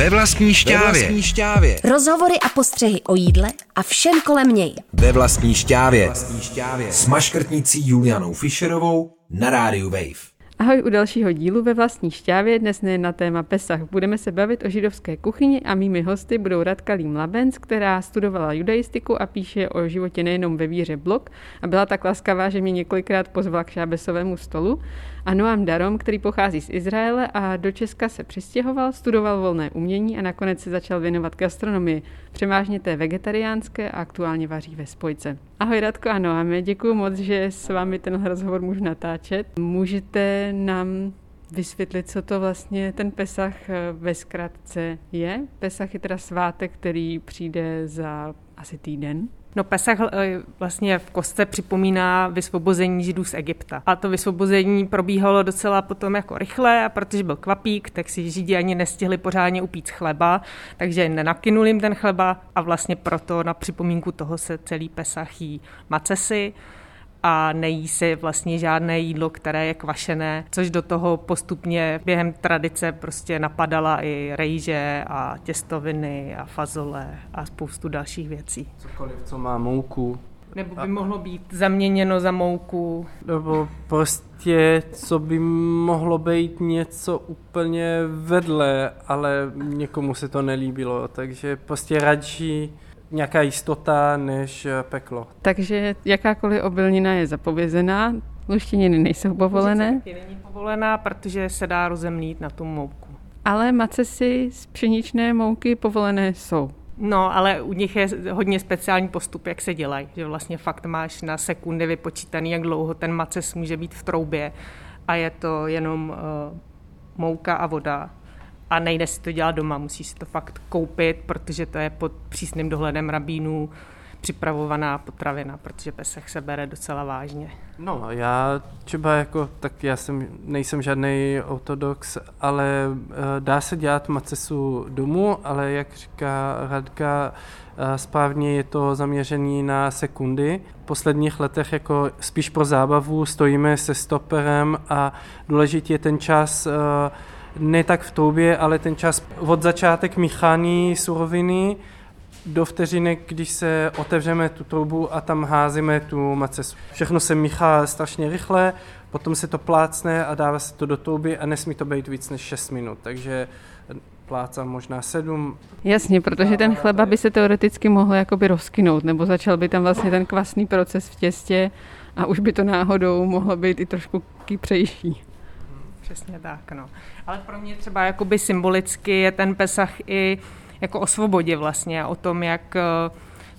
Ve vlastní šťávě. Ve vlastní šťávě. Rozhovory a postřehy o jídle a všem kolem něj. Ve vlastní šťávě. Vlastní šťávě. S maškrtnicí Julianou Fischerovou na rádiu Wave. Ahoj u dalšího dílu ve vlastní šťávě, dnes ne na téma Pesach. Budeme se bavit o židovské kuchyni a mými hosty budou Radka Lím Labenc, která studovala judaistiku a píše o životě nejenom ve víře blog a byla tak laskavá, že mě několikrát pozvala k šábesovému stolu a Noam Darom, který pochází z Izraele a do Česka se přistěhoval, studoval volné umění a nakonec se začal věnovat gastronomii, převážně té vegetariánské a aktuálně vaří ve spojce. Ahoj Radko a Noame, děkuji moc, že s vámi ten rozhovor můžu natáčet. Můžete nám vysvětlit, co to vlastně ten Pesach eh, ve zkratce je? Pesach je teda svátek, který přijde za asi týden. No Pesach eh, vlastně v kostce připomíná vysvobození židů z Egypta. A to vysvobození probíhalo docela potom jako rychle a protože byl kvapík, tak si židi ani nestihli pořádně upít chleba, takže nenakynul jim ten chleba a vlastně proto na připomínku toho se celý Pesach jí macesy a nejí se vlastně žádné jídlo, které je kvašené, což do toho postupně během tradice prostě napadala i rejže a těstoviny a fazole a spoustu dalších věcí. Cokoliv, co má mouku. Nebo by mohlo být zaměněno za mouku. Nebo prostě, co by mohlo být něco úplně vedle, ale někomu se to nelíbilo, takže prostě radši nějaká jistota než eh, peklo. Takže jakákoliv obilnina je zapovězená, luštěniny nejsou povolené? Luštěniny není povolená, protože se dá rozemlít na tu mouku. Ale macesy z pšeničné mouky povolené jsou. No, ale u nich je hodně speciální postup, jak se dělají. Že vlastně fakt máš na sekundy vypočítaný, jak dlouho ten maces může být v troubě a je to jenom uh, mouka a voda a nejde si to dělat doma, musíš si to fakt koupit, protože to je pod přísným dohledem rabínů připravovaná potravina, protože pesech se bere docela vážně. No, já třeba jako, tak já jsem, nejsem žádný ortodox, ale uh, dá se dělat macesu domů, ale jak říká Radka, uh, správně je to zaměřený na sekundy. V posledních letech jako spíš pro zábavu stojíme se stoperem a důležitý je ten čas uh, ne tak v toubě, ale ten čas od začátek míchání suroviny do vteřinek, když se otevřeme tu troubu a tam házíme tu macesu. Všechno se míchá strašně rychle, potom se to plácne a dává se to do touby a nesmí to být víc než 6 minut, takže plácám možná 7. Jasně, protože ten chleba by se teoreticky mohl jakoby rozkynout, nebo začal by tam vlastně ten kvasný proces v těstě a už by to náhodou mohlo být i trošku kypřejší. Přesně tak, no. Ale pro mě třeba jakoby symbolicky je ten Pesach i jako o svobodě vlastně, o tom, jak eh,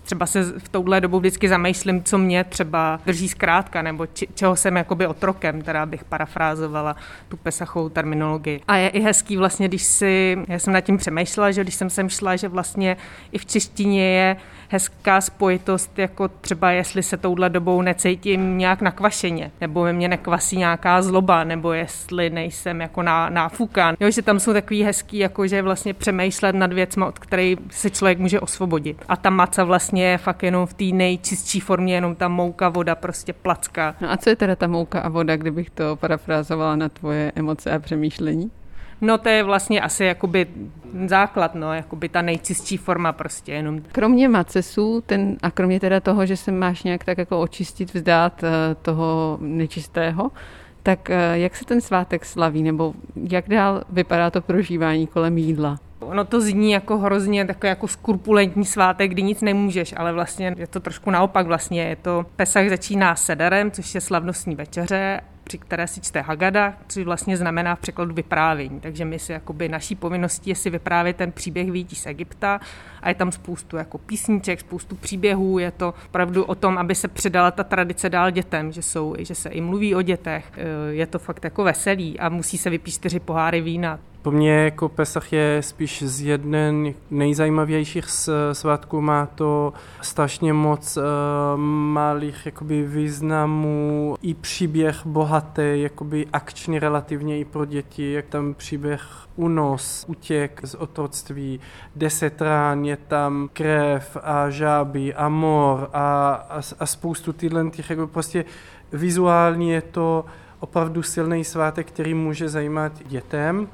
třeba se v touhle dobu vždycky zamýšlím, co mě třeba drží zkrátka, nebo či, čeho jsem jakoby otrokem, teda bych parafrázovala tu pesachovou terminologii. A je i hezký vlastně, když si, já jsem nad tím přemýšlela, že když jsem sem šla, že vlastně i v češtině je hezká spojitost, jako třeba jestli se touhle dobou necítím nějak nakvašeně, nebo ve mně nekvasí nějaká zloba, nebo jestli nejsem jako na, náfukán. Jo, že tam jsou takový hezký, jako že vlastně přemýšlet nad věcmi, od kterých se člověk může osvobodit. A ta maca vlastně je fakt jenom v té nejčistší formě, jenom ta mouka, voda, prostě placka. No a co je teda ta mouka a voda, kdybych to parafrázovala na tvoje emoce a přemýšlení? No to je vlastně asi jakoby základ, no, jakoby ta nejčistší forma prostě jenom. Kromě macesů ten, a kromě teda toho, že se máš nějak tak jako očistit, vzdát eh, toho nečistého, tak eh, jak se ten svátek slaví, nebo jak dál vypadá to prožívání kolem jídla? Ono to zní jako hrozně takový jako skurpulentní svátek, kdy nic nemůžeš, ale vlastně je to trošku naopak vlastně. Je to Pesach začíná sederem, což je slavnostní večeře při které si čte Hagada, což vlastně znamená v překladu vyprávění. Takže my si jakoby naší povinností je si vyprávět ten příběh výjití z Egypta a je tam spoustu jako písniček, spoustu příběhů, je to opravdu o tom, aby se předala ta tradice dál dětem, že, jsou, že se i mluví o dětech, je to fakt jako veselý a musí se vypít čtyři poháry vína. Po mně jako Pesach je spíš z jeden nejzajímavějších svátků. Má to strašně moc uh, malých jakoby, významů. I příběh bohatý, jakoby akční relativně i pro děti. Jak tam příběh unos, utěk z otroctví, deset rán, je tam krev a žáby a mor a, a, a spoustu tyhle těch, jako prostě vizuálně je to opravdu silný svátek, který může zajímat dětem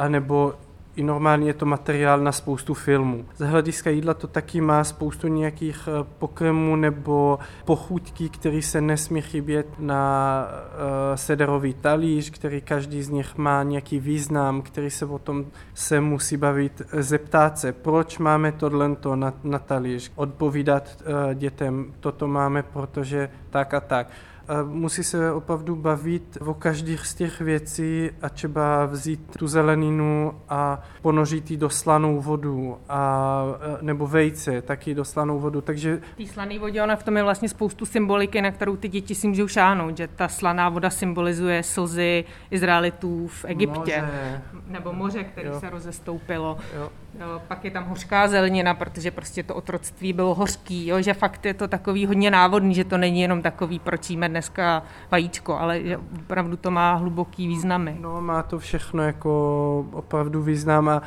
anebo i normálně je to materiál na spoustu filmů. Z hlediska jídla to taky má spoustu nějakých eh, pokrmů nebo pochutí, které se nesmí chybět na uh, sederový talíř, který každý z nich má nějaký význam, který se o tom se musí bavit, zeptat se, proč máme tohle na, na talíř, odpovídat uh, dětem, toto máme, protože tak a tak a musí se opravdu bavit o každých z těch věcí a třeba vzít tu zeleninu a ponořit ji do slanou vodu a, nebo vejce, taky do slanou vodu, takže... Tý slaný vodě, ona v tom je vlastně spoustu symboliky, na kterou ty děti si můžou šáhnout, že ta slaná voda symbolizuje slzy Izraelitů v Egyptě. Moře. Nebo moře, které jo. se rozestoupilo. Jo. Pak je tam hořká zelenina, protože prostě to otroctví bylo hořký, jo, že fakt je to takový hodně návodný, že to není jenom takový, proč jíme dneska vajíčko, ale že opravdu to má hluboký významy. No, má to všechno jako opravdu význam a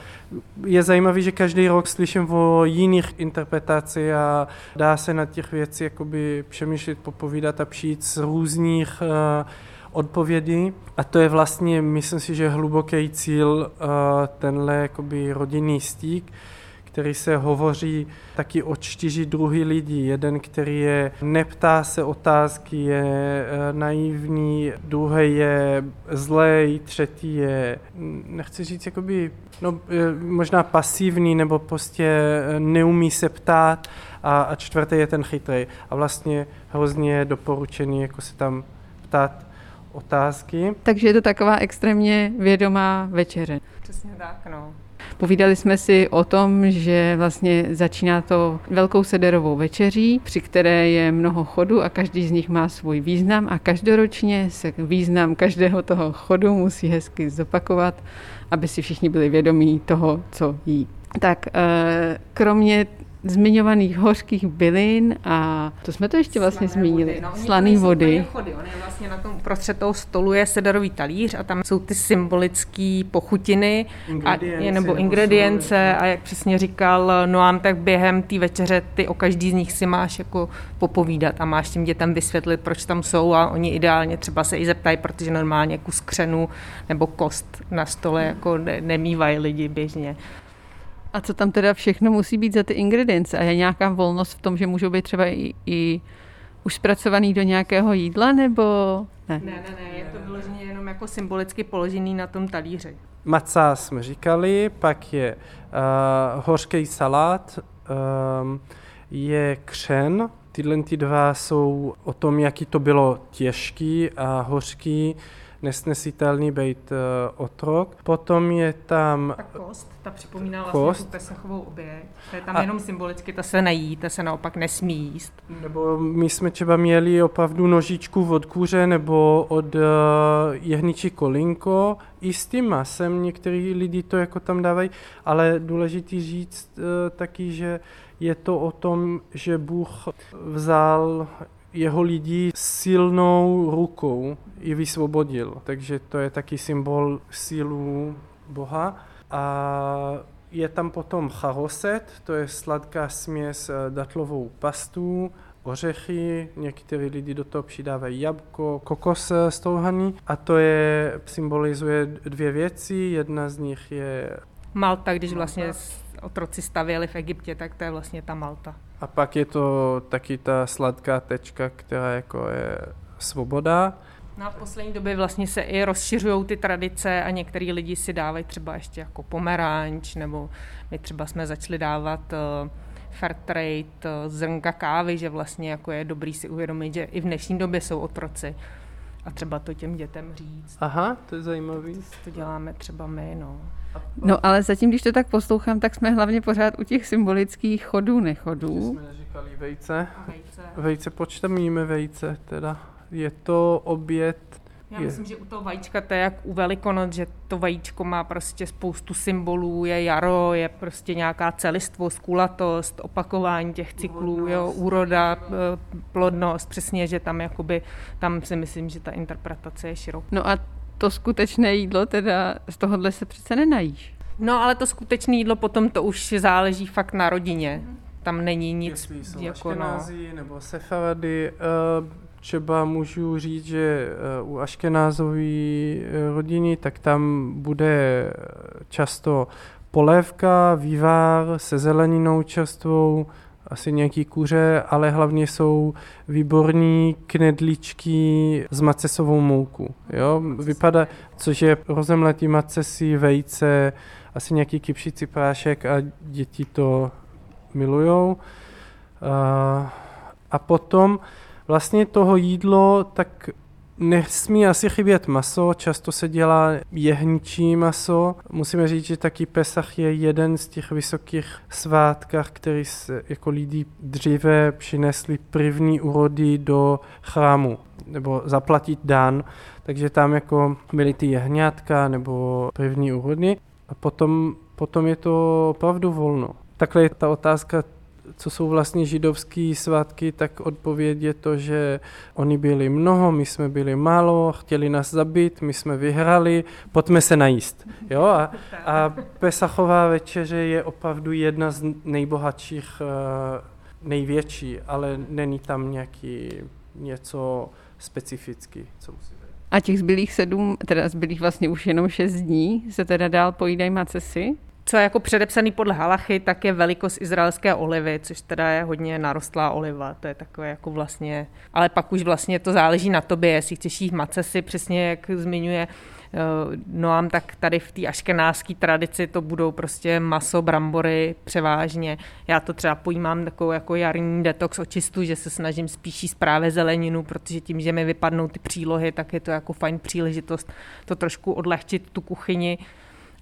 je zajímavý, že každý rok slyším o jiných interpretacích a dá se na těch věcí jakoby přemýšlet, popovídat a přijít z různých uh, odpovědi a to je vlastně, myslím si, že hluboký cíl uh, tenhle jakoby rodinný stík, který se hovoří taky o čtyři druhy lidí. Jeden, který je neptá se otázky, je uh, naivní, druhý je zlej, třetí je, nechci říct, jakoby, no, možná pasivní, nebo prostě neumí se ptát a, a čtvrtý je ten chytrý. A vlastně hrozně doporučený, jako se tam ptát otázky. Takže je to taková extrémně vědomá večeře. Přesně tak, no. Povídali jsme si o tom, že vlastně začíná to velkou sederovou večeří, při které je mnoho chodu a každý z nich má svůj význam a každoročně se význam každého toho chodu musí hezky zopakovat, aby si všichni byli vědomí toho, co jí. Tak eh, kromě zmiňovaných hořkých bylin a to jsme to ještě vlastně Slané zmínili. Vody. No, Slaný vody. Chody. On je vlastně na tom uprostřed toho stolu je sedarový talíř a tam jsou ty symbolické pochutiny a, nebo ingredience a jak přesně říkal Noam, tak během té večeře ty o každý z nich si máš jako popovídat a máš těm dětem vysvětlit, proč tam jsou a oni ideálně třeba se i zeptají, protože normálně kus křenu nebo kost na stole jako ne, nemývají lidi běžně. A co tam teda všechno musí být za ty ingredience? A je nějaká volnost v tom, že můžou být třeba i, i už zpracovaný do nějakého jídla, nebo ne? Ne, ne, ne, je to vyloženě jenom jako symbolicky položený na tom talíři. Maca jsme říkali, pak je uh, hořký salát, um, je křen, tyhle ty dva jsou o tom, jaký to bylo těžký a hořký, nesnesitelný být uh, otrok. Potom je tam... Ta kost, ta připomíná vlastně kost. tu pesachovou oběť. To je tam a... jenom symbolicky, ta se nejí, ta se naopak nesmí jíst. Nebo my jsme třeba měli opravdu nožičku od kůře nebo od uh, jehničí kolinko. I s tím masem některý lidi to jako tam dávají, ale důležitý říct uh, taky, že je to o tom, že Bůh vzal jeho lidí silnou rukou i vysvobodil. Takže to je taky symbol sílu Boha. A je tam potom charoset, to je sladká směs eh, datlovou pastu, ořechy, někteří lidi do toho přidávají jabko, kokos stouhaný a to je, symbolizuje dvě věci, jedna z nich je... Malta, když vlastně otroci stavěli v Egyptě, tak to je vlastně ta Malta. A pak je to taky ta sladká tečka, která jako je svoboda. No poslední době vlastně se i rozšiřují ty tradice a některý lidi si dávají třeba ještě jako pomeranč, nebo my třeba jsme začali dávat uh, fair trade, uh, zrnka kávy, že vlastně jako je dobrý si uvědomit, že i v dnešní době jsou otroci. A třeba to těm dětem říct. Aha, to je zajímavý. To děláme třeba my, no. No ale zatím, když to tak poslouchám, tak jsme hlavně pořád u těch symbolických chodů, nechodů. jsme neříkali vejce. Vejce. Vejce, počtem jíme vejce teda. Je to oběd já je. myslím, že u toho vajíčka to je jak u Velikonoc, že to vajíčko má prostě spoustu symbolů, je jaro, je prostě nějaká celistvost, kulatost, opakování těch cyklů, úrodnost. jo, úroda, eh, plodnost, přesně, že tam jakoby, tam si myslím, že ta interpretace je široká. No a to skutečné jídlo, teda z tohohle se přece nenajíš. No ale to skutečné jídlo potom to už záleží fakt na rodině. Tam není nic Jestli jsou jako no... nebo sefarady. Uh, třeba můžu říct, že eh, u Aškenázové eh, rodiny, tak tam bude často polévka, vývar se zeleninou čerstvou, asi nějaký kuře, ale hlavně jsou výborní knedličky s macesovou mouku. Jo? Vypadá, což je rozemletý macesy, vejce, asi nějaký kypšící prášek a děti to milujou. A potom vlastně toho jídlo, tak Nesmí asi chybět maso, často se dělá jehničí maso. Musíme říct, že taky Pesach je jeden z těch vysokých svátkách, který se jako lidi dříve přinesli první urody do chrámu, nebo zaplatit dan, takže tam jako byly ty jehňátka nebo první urody a potom, potom je to opravdu volno. Takhle je ta otázka co jsou vlastně židovské svátky, tak odpověď je to, že oni byli mnoho, my jsme byli málo, chtěli nás zabít, my jsme vyhrali, pojďme se najíst. Jo? A, a Pesachová večeře je opravdu jedna z nejbohatších, eh, největší, ale není tam nějaký něco specifický, co musí a těch zbylých sedm, teda zbylých vlastně už jenom šest dní, se teda dál pojídají macesy? Co je jako předepsaný podle halachy, tak je velikost izraelské olivy, což teda je hodně narostlá oliva, to je takové jako vlastně, ale pak už vlastně to záleží na tobě, jestli chceš jít macesy, přesně jak zmiňuje eh, Noam, tak tady v té aškenářské tradici to budou prostě maso, brambory převážně. Já to třeba pojímám takovou jako jarní detox očistu, že se snažím spíš jíst právě zeleninu, protože tím, že mi vypadnou ty přílohy, tak je to jako fajn příležitost to trošku odlehčit tu kuchyni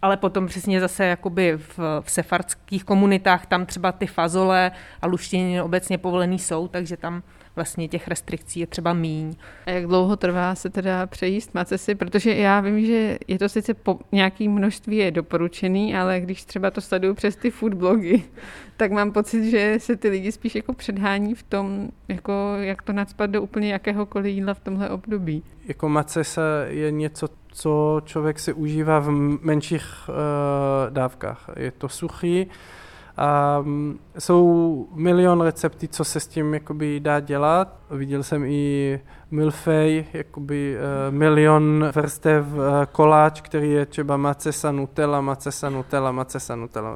ale potom přesně zase jakoby v, v sefardských komunitách tam třeba ty fazole a luštěniny obecně povolený jsou, takže tam vlastně těch restrikcí je třeba míň. A jak dlouho trvá se teda přejíst macesy? Protože já vím, že je to sice po nějaký množství je doporučený, ale když třeba to sleduju přes ty food blogy, tak mám pocit, že se ty lidi spíš jako předhání v tom, jako jak to nadspat do úplně jakéhokoliv jídla v tomhle období. Jako macesa je něco, co člověk si užívá v menších uh, dávkách. Je to suchý, um, jsou milion receptů, co se s tím jakoby dá dělat. Viděl jsem i milfej, jakoby uh, milion vrstev uh, koláč, který je třeba macesa nutella, macesa nutella, macesa nutella,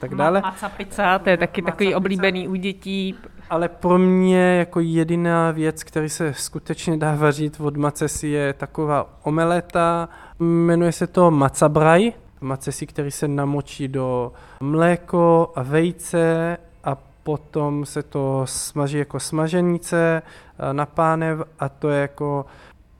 tak dále. Maca pizza, to je taky maca takový pizza. oblíbený u dětí. Ale pro mě jako jediná věc, který se skutečně dá vařit od macesy, je taková omeleta, jmenuje se to macabraj, macesi, který se namočí do mléko a vejce a potom se to smaží jako smaženice eh, na pánev a to je jako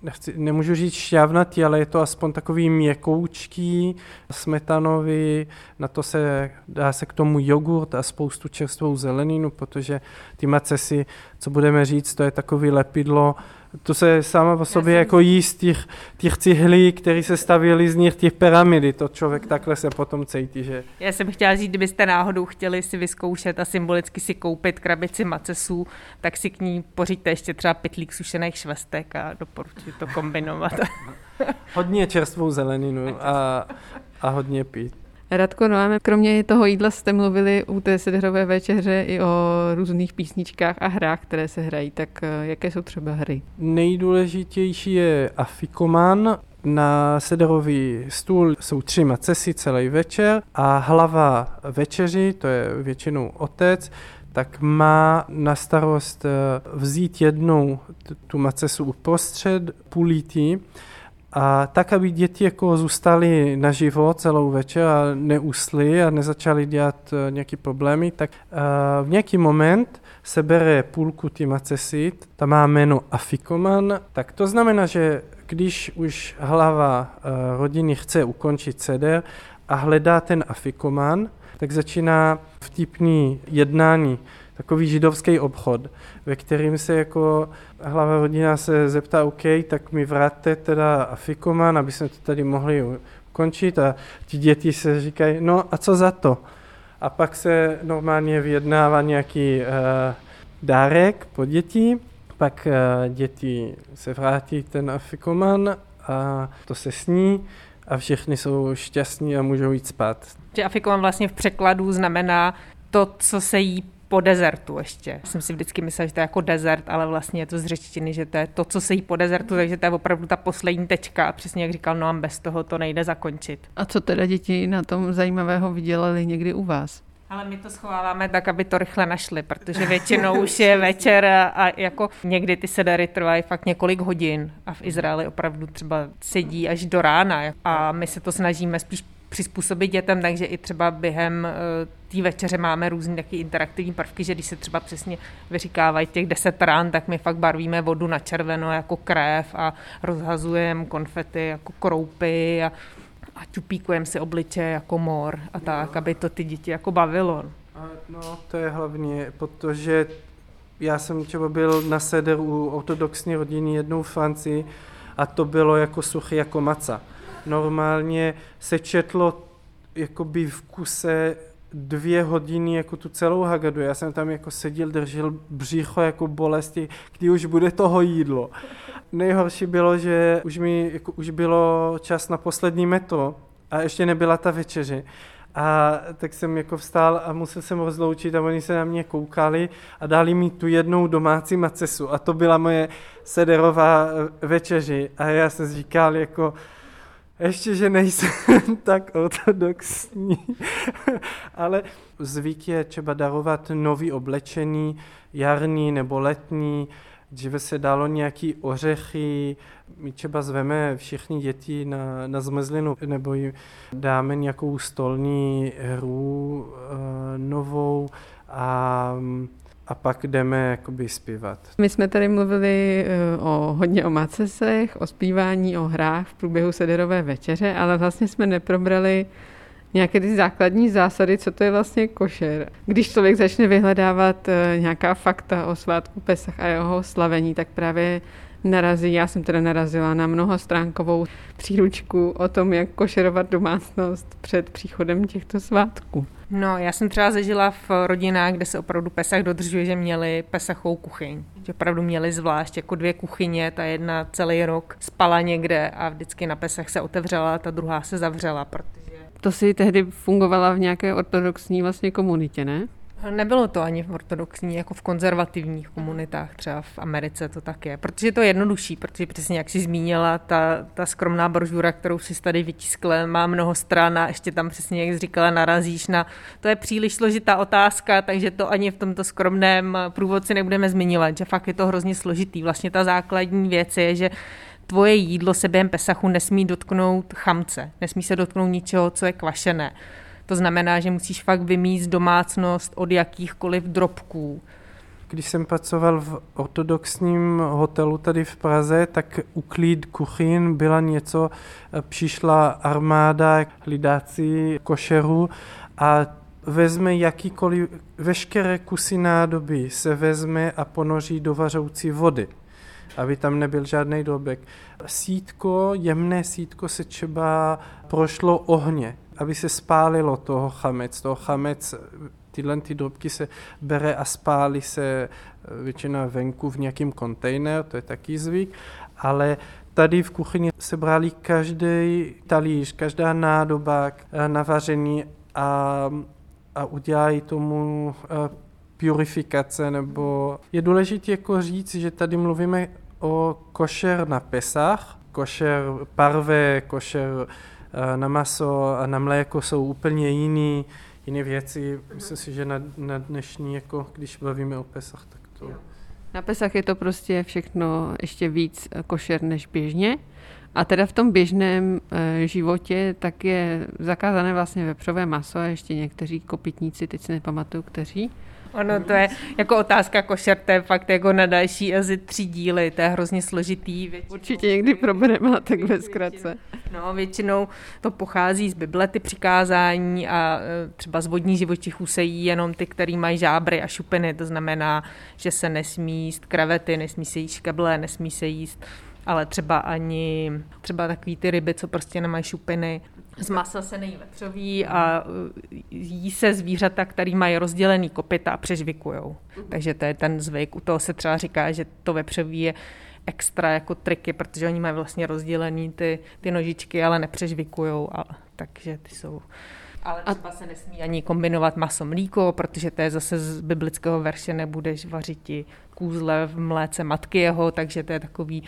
nechci, nemůžu říct šťavnatý, ale je to aspoň takový měkoučký, smetanový, na to se dá se k tomu jogurt a spoustu čerstvou zeleninu, protože ty macesy, co budeme říct, to je takový lepidlo, to se sama o sobě jako jí z těch, těch cihlí, které se stavěly z nich těch pyramidy. To člověk takhle se potom cítí, že... Já jsem chtěla říct, kdybyste náhodou chtěli si vyzkoušet a symbolicky si koupit krabici macesů, tak si k ní pořiďte ještě třeba pytlík sušených švestek a doporučuji to kombinovat. hodně čerstvou zeleninu a, a hodně pít. Radko Noáme, kromě toho jídla jste mluvili u té sederové večeře i o různých písničkách a hrách, které se hrají, tak eh, jaké jsou třeba hry? Nejdůležitější je afikoman, na sederový stůl jsou tři macesy celý večer a hlava večeři, to je většinou otec, tak má na starost eh, vzít jednou tu macesu uprostřed, půl lítí, a tak, aby děti jako zůstaly naživo celou večer a neusly a nezačaly dělat eh, nějaké problémy, tak eh, v nějaký moment se bere půlku ty macesy, ta má jméno afikoman, tak to znamená, že když už hlava eh, rodiny chce ukončit seder a hledá ten afikoman, tak začíná vtipný jednání takový židovský obchod, ve kterým se jako hlava rodina se zeptá, OK, tak mi vraťte teda afikoman, aby jsme to tady mohli ukončit a ti děti se říkají, no a co za to? A pak se normálně vyjednává nějaký uh, dárek po děti, pak uh, děti se vrátí ten afikoman a to se sní a všichni jsou šťastní a můžou jít spát. Afikoman vlastně v překladu znamená to, co se jí po dezertu ještě. Jsem si vždycky myslela, že to je jako dezert, ale vlastně je to z řečtiny, že to je to, co se jí po dezertu, takže to je opravdu ta poslední tečka. A přesně jak říkal Noam, bez toho to nejde zakončit. A co teda děti na tom zajímavého vydělali někdy u vás? Ale my to schováváme tak, aby to rychle našli, protože většinou už je večer a jako někdy ty sedery trvají fakt několik hodin a v Izraeli opravdu třeba sedí až do rána a my se to snažíme spíš přizpůsobit dětem, takže i třeba během eh, té večeře máme různé taky interaktivní prvky, že když se třeba přesně vyříkávají těch deset rán, tak my fakt barvíme vodu na červeno jako krev a rozhazujeme konfety jako kroupy a a čupíkujeme si obliče jako mor a tak, aby to ty děti jako bavilo. No, to je hlavně, protože já jsem třeba byl na seder u ortodoxní rodiny jednou v Francii a to bylo jako suchy jako maca. Normálně se četlo jakoby v kuse dvě hodiny jako tu celou Hagadu. Já jsem tam jako seděl, držel břicho jako bolesti, kdy už bude toho jídlo. Nejhorší bylo, že už mi jako, už bylo čas na poslední metro a ještě nebyla ta večeře. A tak jsem jako vstál a musel jsem rozloučit a oni se na mě koukali a dali mi tu jednou domácí macesu a to byla moje sederová večeři. A já jsem říkal jako, ještě, že nejsem tak ortodoxní, ale zvyk je třeba darovat nový oblečení, jarní nebo letní, Dříve se dalo nějaký ořechy, my třeba zveme všichni děti na, na zmrzlinu, nebo jim dáme nějakou stolní hru e, novou. A a pak jdeme jakoby zpívat. My jsme tady mluvili eh, o hodně o macesech, o zpívání, o hrách v průběhu sederové večeře, ale vlastně jsme neprobrali nějaké ty základní zásady, co to je vlastně košer. Když člověk začne vyhledávat eh, nějaká fakta o svátku Pesach a jeho slavení, tak právě narazí, já jsem teda narazila na mnohostránkovou příručku o tom, jak košerovat domácnost před příchodem těchto svátků. No, já jsem třeba zažila v rodinách, kde se opravdu Pesach dodržuje, že měli Pesachovou kuchyň. Že opravdu měli zvlášť jako dvě kuchyně, ta jedna celý rok spala někde a vždycky na Pesach se otevřela, ta druhá se zavřela, protože to si tehdy fungovala v nějaké ortodoxní vlastně komunitě, ne? Nebylo to ani v ortodoxní, jako v konzervativních komunitách, třeba v Americe to tak je, protože je to jednodušší, protože přesně jak jsi zmínila, ta, ta skromná brožura, kterou si tady vytiskla, má mnoho stran a ještě tam přesně, jak jsi říkala, narazíš na, to je příliš složitá otázka, takže to ani v tomto skromném průvodci nebudeme zmiňovat, že fakt je to hrozně složitý. Vlastně ta základní věc je, že tvoje jídlo se během Pesachu nesmí dotknout chamce, nesmí se dotknout ničeho, co je kvašené. To znamená, že musíš fakt vymíst domácnost od jakýchkoliv drobků. Když jsem pracoval v ortodoxním hotelu tady v Praze, tak uklid kuchyn byla něco, přišla armáda lidáci košeru a vezme jakýkoliv, veškeré kusy nádoby se vezme a ponoří do vařoucí vody aby tam nebyl žádný dobek. Sítko, jemné sítko se třeba prošlo ohně, aby se spálilo toho chamec. Toho chamec, tyhle ty drobky se bere a spálí se většina venku v nějakým kontejner, to je taky zvyk, ale tady v kuchyni se brali každý talíř, každá nádoba na vaření a, a udělají tomu eh, purifikace, nebo je důležité jako říct, že tady mluvíme o košer na Pesach, košer parve, košer eh, na maso a na mléko jsou úplně jiný, jiné věci. Myslím si, že na, na dnešní, jako když bavíme o Pesach, tak to... Na Pesach je to prostě všechno ještě víc eh, košer než běžně. A teda v tom běžném e, životě tak je zakázané vlastně vepřové maso a ještě někteří kopitníci, teď si nepamatuju, kteří, Ono to je jako otázka košer, to je fakt jako na další asi tři díly, to je hrozně složitý. Většinou, Určitě někdy ale tak ve zkratce. No, většinou to pochází z Bible, ty přikázání a e, třeba z vodní živočichů se jí jenom ty, který mají žábry a šupiny, to znamená, že se nesmí jíst krevety, nesmí se jíst škeble, nesmí se jíst ale třeba ani třeba takový ty ryby, co prostě nemají šupiny. Z masa se nejí vepřový a uh, jí se zvířata, který mají rozdělený kopyta a přežvikujou. Takže to je ten zvyk. U toho se třeba říká, že to vepřový je extra jako triky, protože oni mají vlastně rozdělený ty, ty nožičky, ale nepřežvikujou, a, takže ty jsou Ale třeba se nesmí ani kombinovat maso mlíko, protože to je zase z biblického verše, nebudeš vařiti kůzle v mléce matky jeho, takže to je takový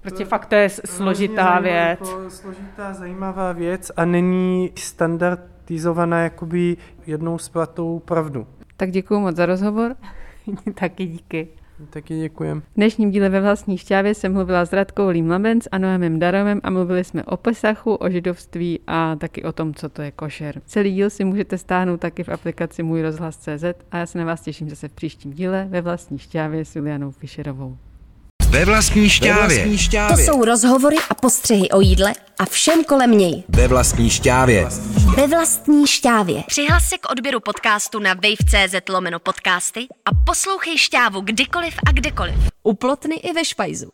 Prostě fakt to je složitá věc. Jako složitá, zajímavá věc a není standardizovaná jakoby jednou splatou pravdu. Tak děkuji moc za rozhovor. Taky díky. Taky děkujem. V dnešním díle ve vlastní šťávě jsem mluvila s Radkou Límlabenc a Noemem Darovem a mluvili jsme o Pesachu, o židovství a taky o tom, co to je košer. Celý díl si můžete stáhnout taky v aplikaci Můj rozhlas.cz a já se na vás těším zase v příštím díle ve vlastní šťávě s Julianou Fischerovou. Ve vlastní šťávě. To jsou rozhovory a postřehy o jídle a všem kolem něj. Ve vlastní šťávě. Ve vlastní šťávě. Přihlas se k odběru podcastu na wave.cz lomeno podcasty a poslouchej šťávu kdykoliv a kdekoliv. U plotny i ve špajzu.